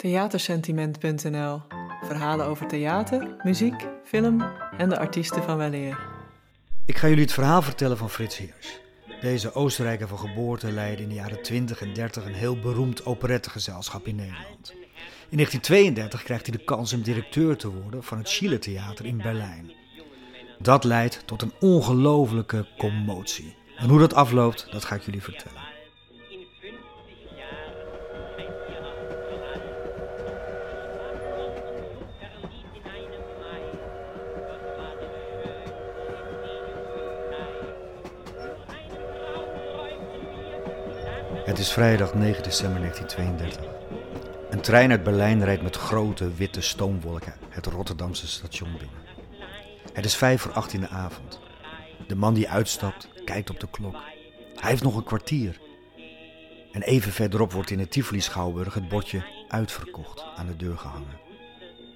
Theatersentiment.nl Verhalen over theater, muziek, film en de artiesten van weleer. Ik ga jullie het verhaal vertellen van Frits Heers. Deze Oostenrijker van geboorte leidde in de jaren 20 en 30 een heel beroemd operettegezelschap in Nederland. In 1932 krijgt hij de kans om directeur te worden van het Schillertheater in Berlijn. Dat leidt tot een ongelofelijke commotie. En hoe dat afloopt, dat ga ik jullie vertellen. Het is vrijdag 9 december 1932. Een trein uit Berlijn rijdt met grote witte stoomwolken het Rotterdamse station binnen. Het is vijf voor acht in de avond. De man die uitstapt kijkt op de klok. Hij heeft nog een kwartier. En even verderop wordt in het Tivoli-schouwburg het bordje uitverkocht aan de deur gehangen.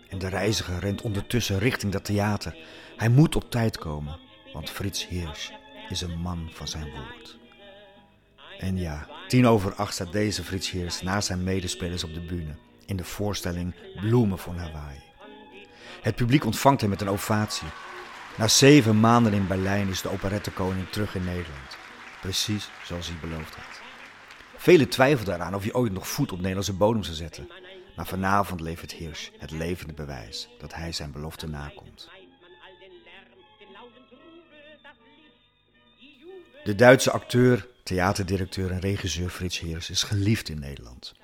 En de reiziger rent ondertussen richting dat theater. Hij moet op tijd komen, want Frits Heers is een man van zijn woord. En ja, tien over acht staat deze Frits Heers naast zijn medespelers op de bühne in de voorstelling Bloemen van Hawaii. Het publiek ontvangt hem met een ovatie. Na zeven maanden in Berlijn is de operettekoning terug in Nederland. Precies zoals hij beloofd had. Velen twijfelden eraan of hij ooit nog voet op Nederlandse bodem zou zetten. Maar vanavond levert Heers het levende bewijs dat hij zijn belofte nakomt. De Duitse acteur, theaterdirecteur en regisseur Frits Heers is geliefd in Nederland.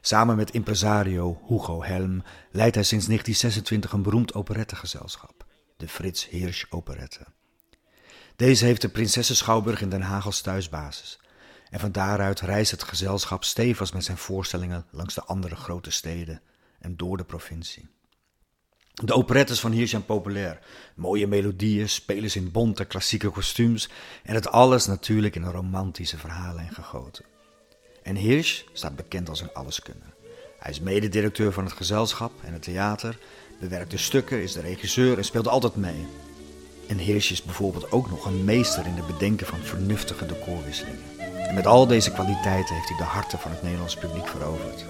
Samen met impresario Hugo Helm leidt hij sinds 1926 een beroemd operettegezelschap, de Frits Heers Operette. Deze heeft de Prinsessenschouwburg in Den Haag als thuisbasis. En van daaruit reist het gezelschap stevig met zijn voorstellingen langs de andere grote steden en door de provincie. De operettes van hier zijn populair. Mooie melodieën, spelers in bonte klassieke kostuums en het alles natuurlijk in een romantische verhaallijn gegoten. En Hirsch staat bekend als een alleskunner. Hij is mededirecteur van het gezelschap en het theater, bewerkt de stukken, is de regisseur en speelt altijd mee. En Hirsch is bijvoorbeeld ook nog een meester in het bedenken van vernuftige decorwisselingen. En met al deze kwaliteiten heeft hij de harten van het Nederlands publiek veroverd.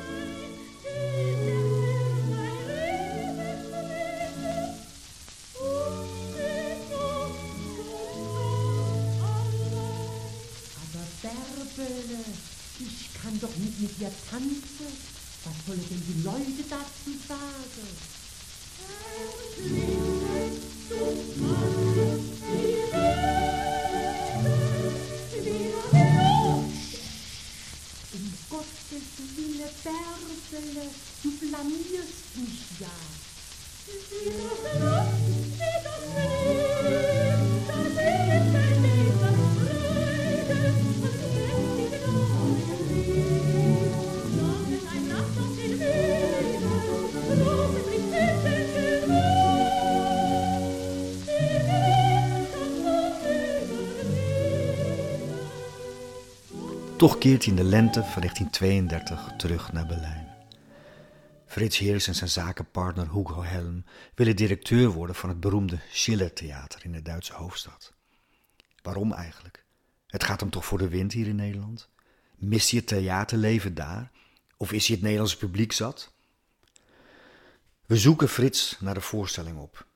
Toch keert hij in de lente van 1932 terug naar Berlijn. Frits Heers en zijn zakenpartner Hugo Helm willen directeur worden van het beroemde Schillertheater in de Duitse hoofdstad. Waarom eigenlijk? Het gaat hem toch voor de wind hier in Nederland? Mist hij het theaterleven daar? Of is hij het Nederlandse publiek zat? We zoeken Frits naar de voorstelling op.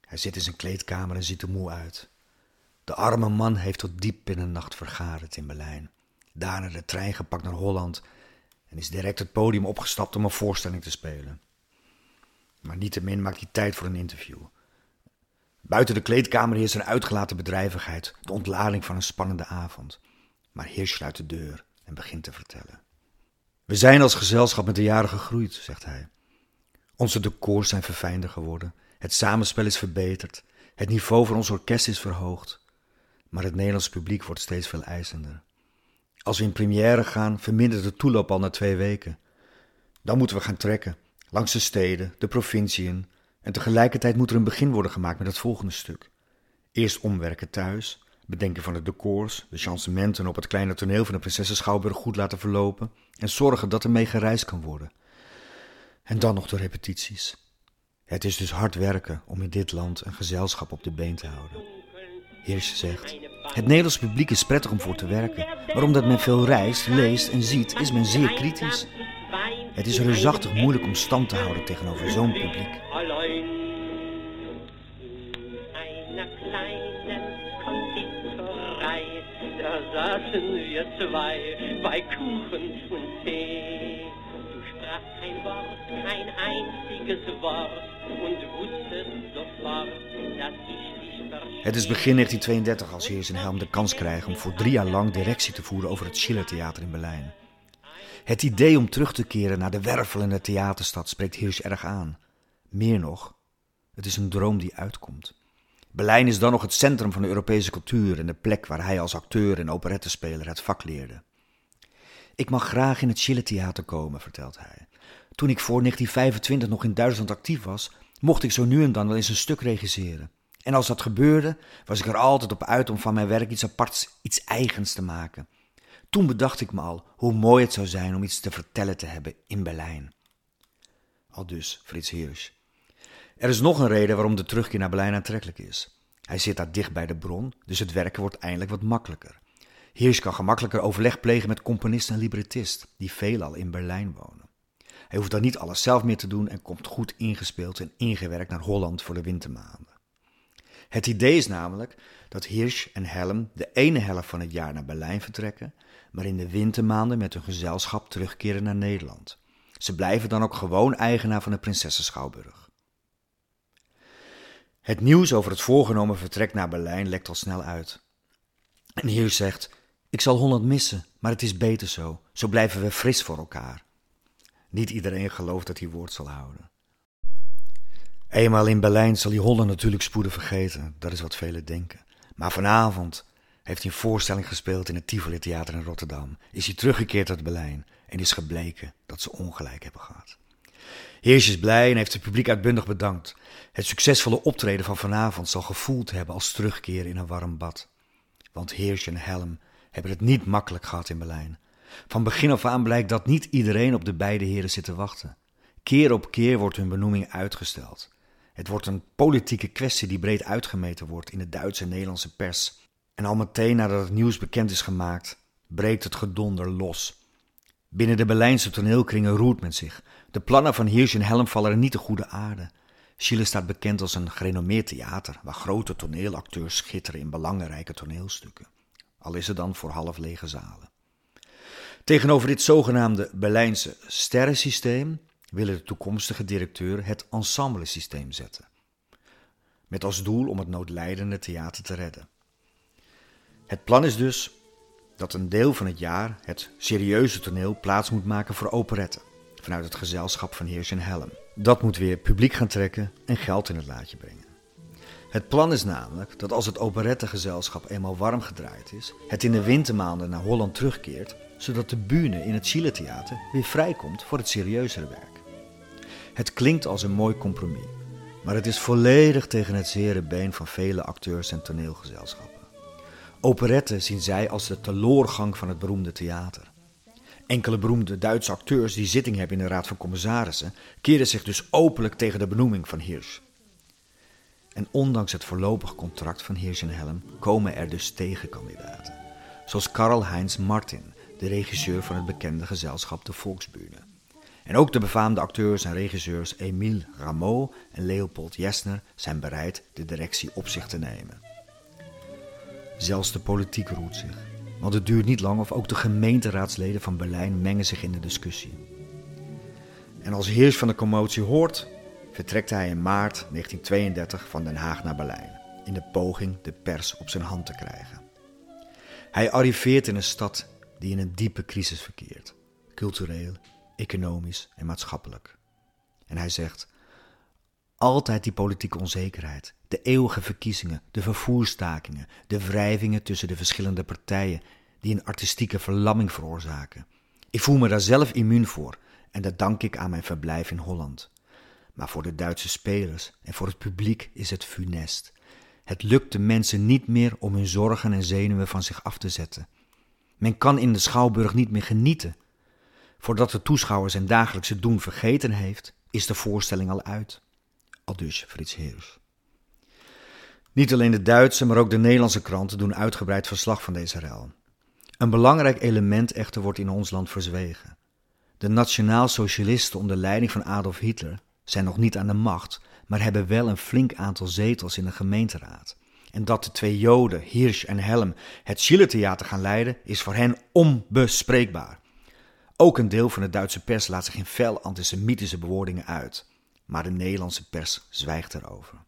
Hij zit in zijn kleedkamer en ziet er moe uit. De arme man heeft tot diep in de nacht vergaderd in Berlijn. Daarna de trein gepakt naar Holland en is direct het podium opgestapt om een voorstelling te spelen. Maar niettemin maakt hij tijd voor een interview. Buiten de kleedkamer is een uitgelaten bedrijvigheid, de ontlading van een spannende avond. Maar Heers sluit de deur en begint te vertellen. We zijn als gezelschap met de jaren gegroeid, zegt hij. Onze decors zijn verfijnder geworden, het samenspel is verbeterd, het niveau van ons orkest is verhoogd. Maar het Nederlands publiek wordt steeds veel eisender. Als we in première gaan, vermindert de toeloop al na twee weken. Dan moeten we gaan trekken, langs de steden, de provinciën. En tegelijkertijd moet er een begin worden gemaakt met het volgende stuk. Eerst omwerken thuis, bedenken van de decors, de chansementen op het kleine toneel van de Prinsessenschouwburg goed laten verlopen en zorgen dat er mee gereisd kan worden. En dan nog de repetities. Het is dus hard werken om in dit land een gezelschap op de been te houden. Heers zegt, het Nederlands publiek is prettig om voor te werken, maar omdat men veel reist, leest en ziet, is men zeer kritisch. Het is reusachtig moeilijk om stand te houden tegenover zo'n publiek. Saßen wir zwei bei Kuchen und Tee. Du sprachst kein Wort, kein einziges Het is begin 1932 als Heers en Helm de kans krijgen om voor drie jaar lang directie te voeren over het Schillertheater in Berlijn. Het idee om terug te keren naar de wervelende theaterstad spreekt Hirsch erg aan. Meer nog, het is een droom die uitkomt. Berlijn is dan nog het centrum van de Europese cultuur en de plek waar hij als acteur en operettespeler het vak leerde. Ik mag graag in het Schillertheater komen, vertelt hij. Toen ik voor 1925 nog in Duitsland actief was, mocht ik zo nu en dan wel eens een stuk regisseren. En als dat gebeurde, was ik er altijd op uit om van mijn werk iets aparts, iets eigens te maken. Toen bedacht ik me al hoe mooi het zou zijn om iets te vertellen te hebben in Berlijn. Al dus Frits Hirsch. Er is nog een reden waarom de terugkeer naar Berlijn aantrekkelijk is. Hij zit daar dicht bij de bron, dus het werken wordt eindelijk wat makkelijker. Hirsch kan gemakkelijker overleg plegen met componist en librettist, die veelal in Berlijn wonen. Hij hoeft dan niet alles zelf meer te doen en komt goed ingespeeld en ingewerkt naar Holland voor de wintermaanden. Het idee is namelijk dat Hirsch en Helm de ene helft van het jaar naar Berlijn vertrekken, maar in de wintermaanden met hun gezelschap terugkeren naar Nederland. Ze blijven dan ook gewoon eigenaar van de Prinsessenschouwburg. Het nieuws over het voorgenomen vertrek naar Berlijn lekt al snel uit. En Hirsch zegt: Ik zal Holland missen, maar het is beter zo. Zo blijven we fris voor elkaar. Niet iedereen gelooft dat hij woord zal houden. Eenmaal in Berlijn zal hij Holland natuurlijk spoedig vergeten, dat is wat velen denken. Maar vanavond heeft hij een voorstelling gespeeld in het Tivoli Theater in Rotterdam. Is hij teruggekeerd uit Berlijn en is gebleken dat ze ongelijk hebben gehad. Heers is blij en heeft het publiek uitbundig bedankt. Het succesvolle optreden van vanavond zal gevoeld hebben als terugkeer in een warm bad. Want Heers en Helm hebben het niet makkelijk gehad in Berlijn. Van begin af aan blijkt dat niet iedereen op de beide heren zit te wachten. Keer op keer wordt hun benoeming uitgesteld. Het wordt een politieke kwestie die breed uitgemeten wordt in de Duitse en Nederlandse pers. En al meteen nadat het nieuws bekend is gemaakt, breekt het gedonder los. Binnen de Berlijnse toneelkringen roert men zich. De plannen van Hirsch en Helm vallen er niet te goede aarde. Chile staat bekend als een gerenommeerd theater waar grote toneelacteurs schitteren in belangrijke toneelstukken. Al is het dan voor half lege zalen. Tegenover dit zogenaamde Berlijnse sterrensysteem willen de toekomstige directeur het ensemblesysteem zetten. Met als doel om het noodlijdende theater te redden. Het plan is dus dat een deel van het jaar het serieuze toneel plaats moet maken voor operetten. Vanuit het gezelschap van Heers en Helm. Dat moet weer publiek gaan trekken en geld in het laadje brengen. Het plan is namelijk dat als het operettengezelschap eenmaal warm gedraaid is, het in de wintermaanden naar Holland terugkeert, zodat de bühne in het Chile-theater weer vrijkomt voor het serieuzere werk. Het klinkt als een mooi compromis, maar het is volledig tegen het zere been van vele acteurs en toneelgezelschappen. Operetten zien zij als de teloorgang van het beroemde theater. Enkele beroemde Duitse acteurs die zitting hebben in de Raad van Commissarissen keren zich dus openlijk tegen de benoeming van Hirsch. En ondanks het voorlopig contract van Hirsch en Helm komen er dus tegenkandidaten. Zoals Karl-Heinz Martin, de regisseur van het bekende gezelschap De Volksbühne. En ook de befaamde acteurs en regisseurs Emile Rameau en Leopold Jesner zijn bereid de directie op zich te nemen. Zelfs de politiek roert zich, want het duurt niet lang of ook de gemeenteraadsleden van Berlijn mengen zich in de discussie. En als Heers van de commotie hoort, vertrekt hij in maart 1932 van Den Haag naar Berlijn, in de poging de pers op zijn hand te krijgen. Hij arriveert in een stad die in een diepe crisis verkeert, cultureel, economisch en maatschappelijk. En hij zegt: altijd die politieke onzekerheid, de eeuwige verkiezingen, de vervoerstakingen, de wrijvingen tussen de verschillende partijen die een artistieke verlamming veroorzaken. Ik voel me daar zelf immuun voor en dat dank ik aan mijn verblijf in Holland. Maar voor de Duitse spelers en voor het publiek is het funest. Het lukt de mensen niet meer om hun zorgen en zenuwen van zich af te zetten. Men kan in de schouwburg niet meer genieten. Voordat de toeschouwer zijn dagelijkse doen vergeten heeft, is de voorstelling al uit. Aldus Frits Heers. Niet alleen de Duitse, maar ook de Nederlandse kranten doen uitgebreid verslag van deze rel. Een belangrijk element echter wordt in ons land verzwegen. De nationaal-socialisten onder leiding van Adolf Hitler zijn nog niet aan de macht, maar hebben wel een flink aantal zetels in de gemeenteraad. En dat de twee Joden, Hirsch en Helm, het Schillertheater gaan leiden, is voor hen onbespreekbaar. Ook een deel van de Duitse pers laat zich in fel antisemitische bewoordingen uit, maar de Nederlandse pers zwijgt erover.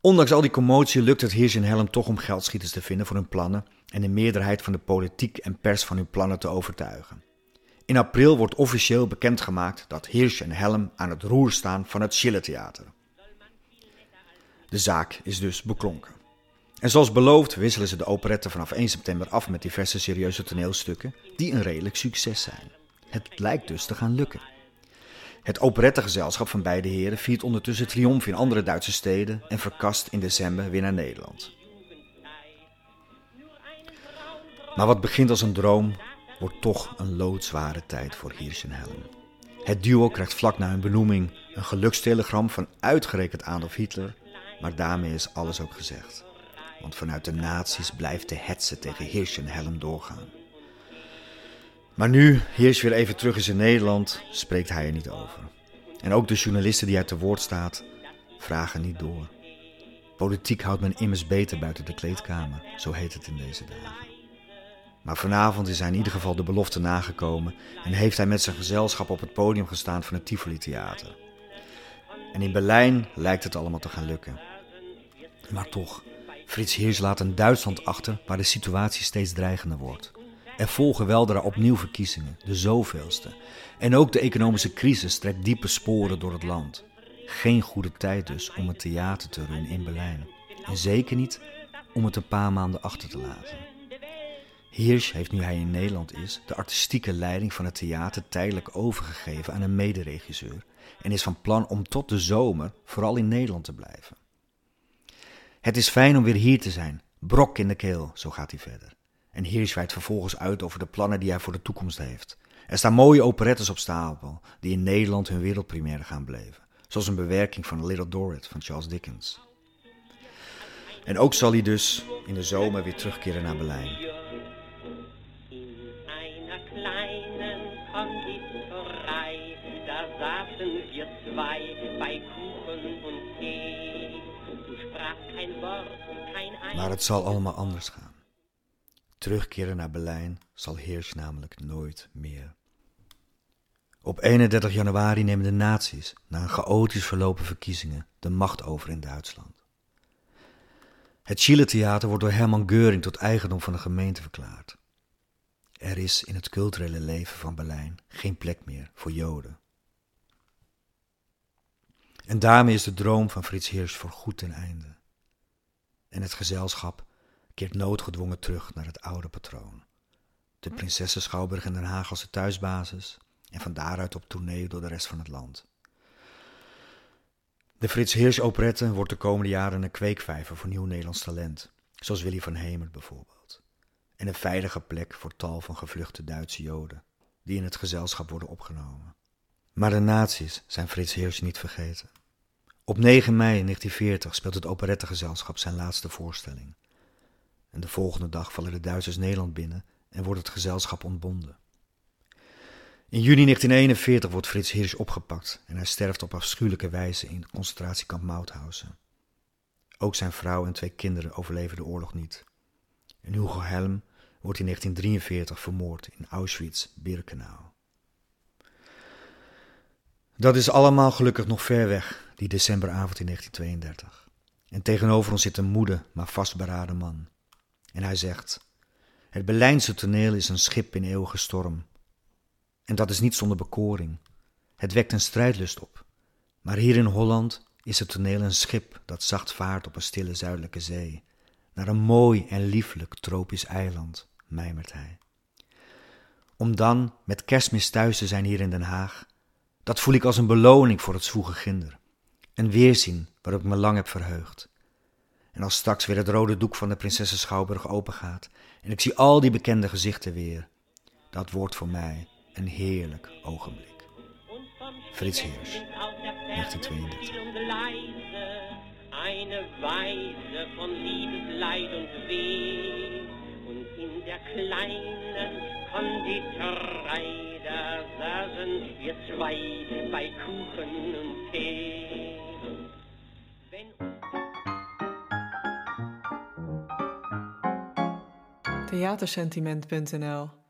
Ondanks al die commotie lukt het Hirsch en Helm toch om geldschieters te vinden voor hun plannen en de meerderheid van de politiek en pers van hun plannen te overtuigen. In april wordt officieel bekendgemaakt dat Hirsch en Helm aan het roer staan van het Schillertheater. De zaak is dus beklonken. En zoals beloofd wisselen ze de operette vanaf 1 september af met diverse serieuze toneelstukken die een redelijk succes zijn. Het lijkt dus te gaan lukken. Het operettegezelschap van beide heren viert ondertussen triomf in andere Duitse steden en verkast in december weer naar Nederland. Maar wat begint als een droom, wordt toch een loodzware tijd voor Hirsch en Helm. Het duo krijgt vlak na hun benoeming een gelukstelegram van uitgerekend Adolf Hitler, maar daarmee is alles ook gezegd. Want vanuit de nazi's blijft de hetze tegen Hirsch en Helm doorgaan. Maar nu Hirsch weer even terug is in Nederland, spreekt hij er niet over. En ook de journalisten die hij te woord staat, vragen niet door. Politiek houdt men immers beter buiten de kleedkamer, zo heet het in deze dagen. Maar vanavond is hij in ieder geval de belofte nagekomen en heeft hij met zijn gezelschap op het podium gestaan van het Tivoli Theater. En in Berlijn lijkt het allemaal te gaan lukken. Maar toch, Frits Heers laat een Duitsland achter waar de situatie steeds dreigender wordt. Er volgen weldra opnieuw verkiezingen, de zoveelste. En ook de economische crisis trekt diepe sporen door het land. Geen goede tijd dus om het theater te runnen in Berlijn. En zeker niet om het een paar maanden achter te laten. Hirsch heeft nu hij in Nederland is de artistieke leiding van het theater tijdelijk overgegeven aan een mederegisseur en is van plan om tot de zomer vooral in Nederland te blijven. Het is fijn om weer hier te zijn, brok in de keel, zo gaat hij verder. En Hirsch wijdt vervolgens uit over de plannen die hij voor de toekomst heeft. Er staan mooie operettes op stapel die in Nederland hun wereldpremière gaan beleven, zoals een bewerking van Little Dorrit van Charles Dickens. En ook zal hij dus in de zomer weer terugkeren naar Berlijn. Maar het zal allemaal anders gaan. Terugkeren naar Berlijn zal Heers namelijk nooit meer. Op 31 januari nemen de nazi's, na een chaotisch verlopen verkiezingen, de macht over in Duitsland. Het Chile-theater wordt door Hermann Geuring tot eigendom van de gemeente verklaard. Er is in het culturele leven van Berlijn geen plek meer voor Joden. En daarmee is de droom van Frits Heers voor goed ten einde. En het gezelschap keert noodgedwongen terug naar het oude patroon. De Prinsessen Schouwburg in Den Haag als de thuisbasis en van daaruit op tournee door de rest van het land. De Frits Heers operette wordt de komende jaren een kweekvijver voor nieuw Nederlands talent, zoals Willy van Hemert bijvoorbeeld. En een veilige plek voor tal van gevluchte Duitse Joden, die in het gezelschap worden opgenomen. Maar de nazi's zijn Frits Heers niet vergeten. Op 9 mei 1940 speelt het operettegezelschap zijn laatste voorstelling. En de volgende dag vallen de Duitsers Nederland binnen en wordt het gezelschap ontbonden. In juni 1941 wordt Frits Hirsch opgepakt en hij sterft op afschuwelijke wijze in concentratiekamp Mauthausen. Ook zijn vrouw en twee kinderen overleven de oorlog niet. En Hugo Helm wordt in 1943 vermoord in Auschwitz-Birkenau. Dat is allemaal gelukkig nog ver weg, die decemberavond in 1932. En tegenover ons zit een moede, maar vastberaden man. En hij zegt: Het Berlijnse toneel is een schip in eeuwige storm. En dat is niet zonder bekoring. Het wekt een strijdlust op. Maar hier in Holland is het toneel een schip dat zacht vaart op een stille zuidelijke zee, naar een mooi en lieflijk tropisch eiland, mijmert hij. Om dan met kerstmis thuis te zijn hier in Den Haag, dat voel ik als een beloning voor het zwoege ginder. Een weerzien waarop ik me lang heb verheugd. En als straks weer het rode doek van de Prinsessen Schouwburg opengaat en ik zie al die bekende gezichten weer, dat wordt voor mij een heerlijk ogenblik. Frits Heers, 1932. Eine Weise von Liebesleid und Weh und in der Konditorei, da saßen wir bei Kuchen und Tee. Theatersentiment.nl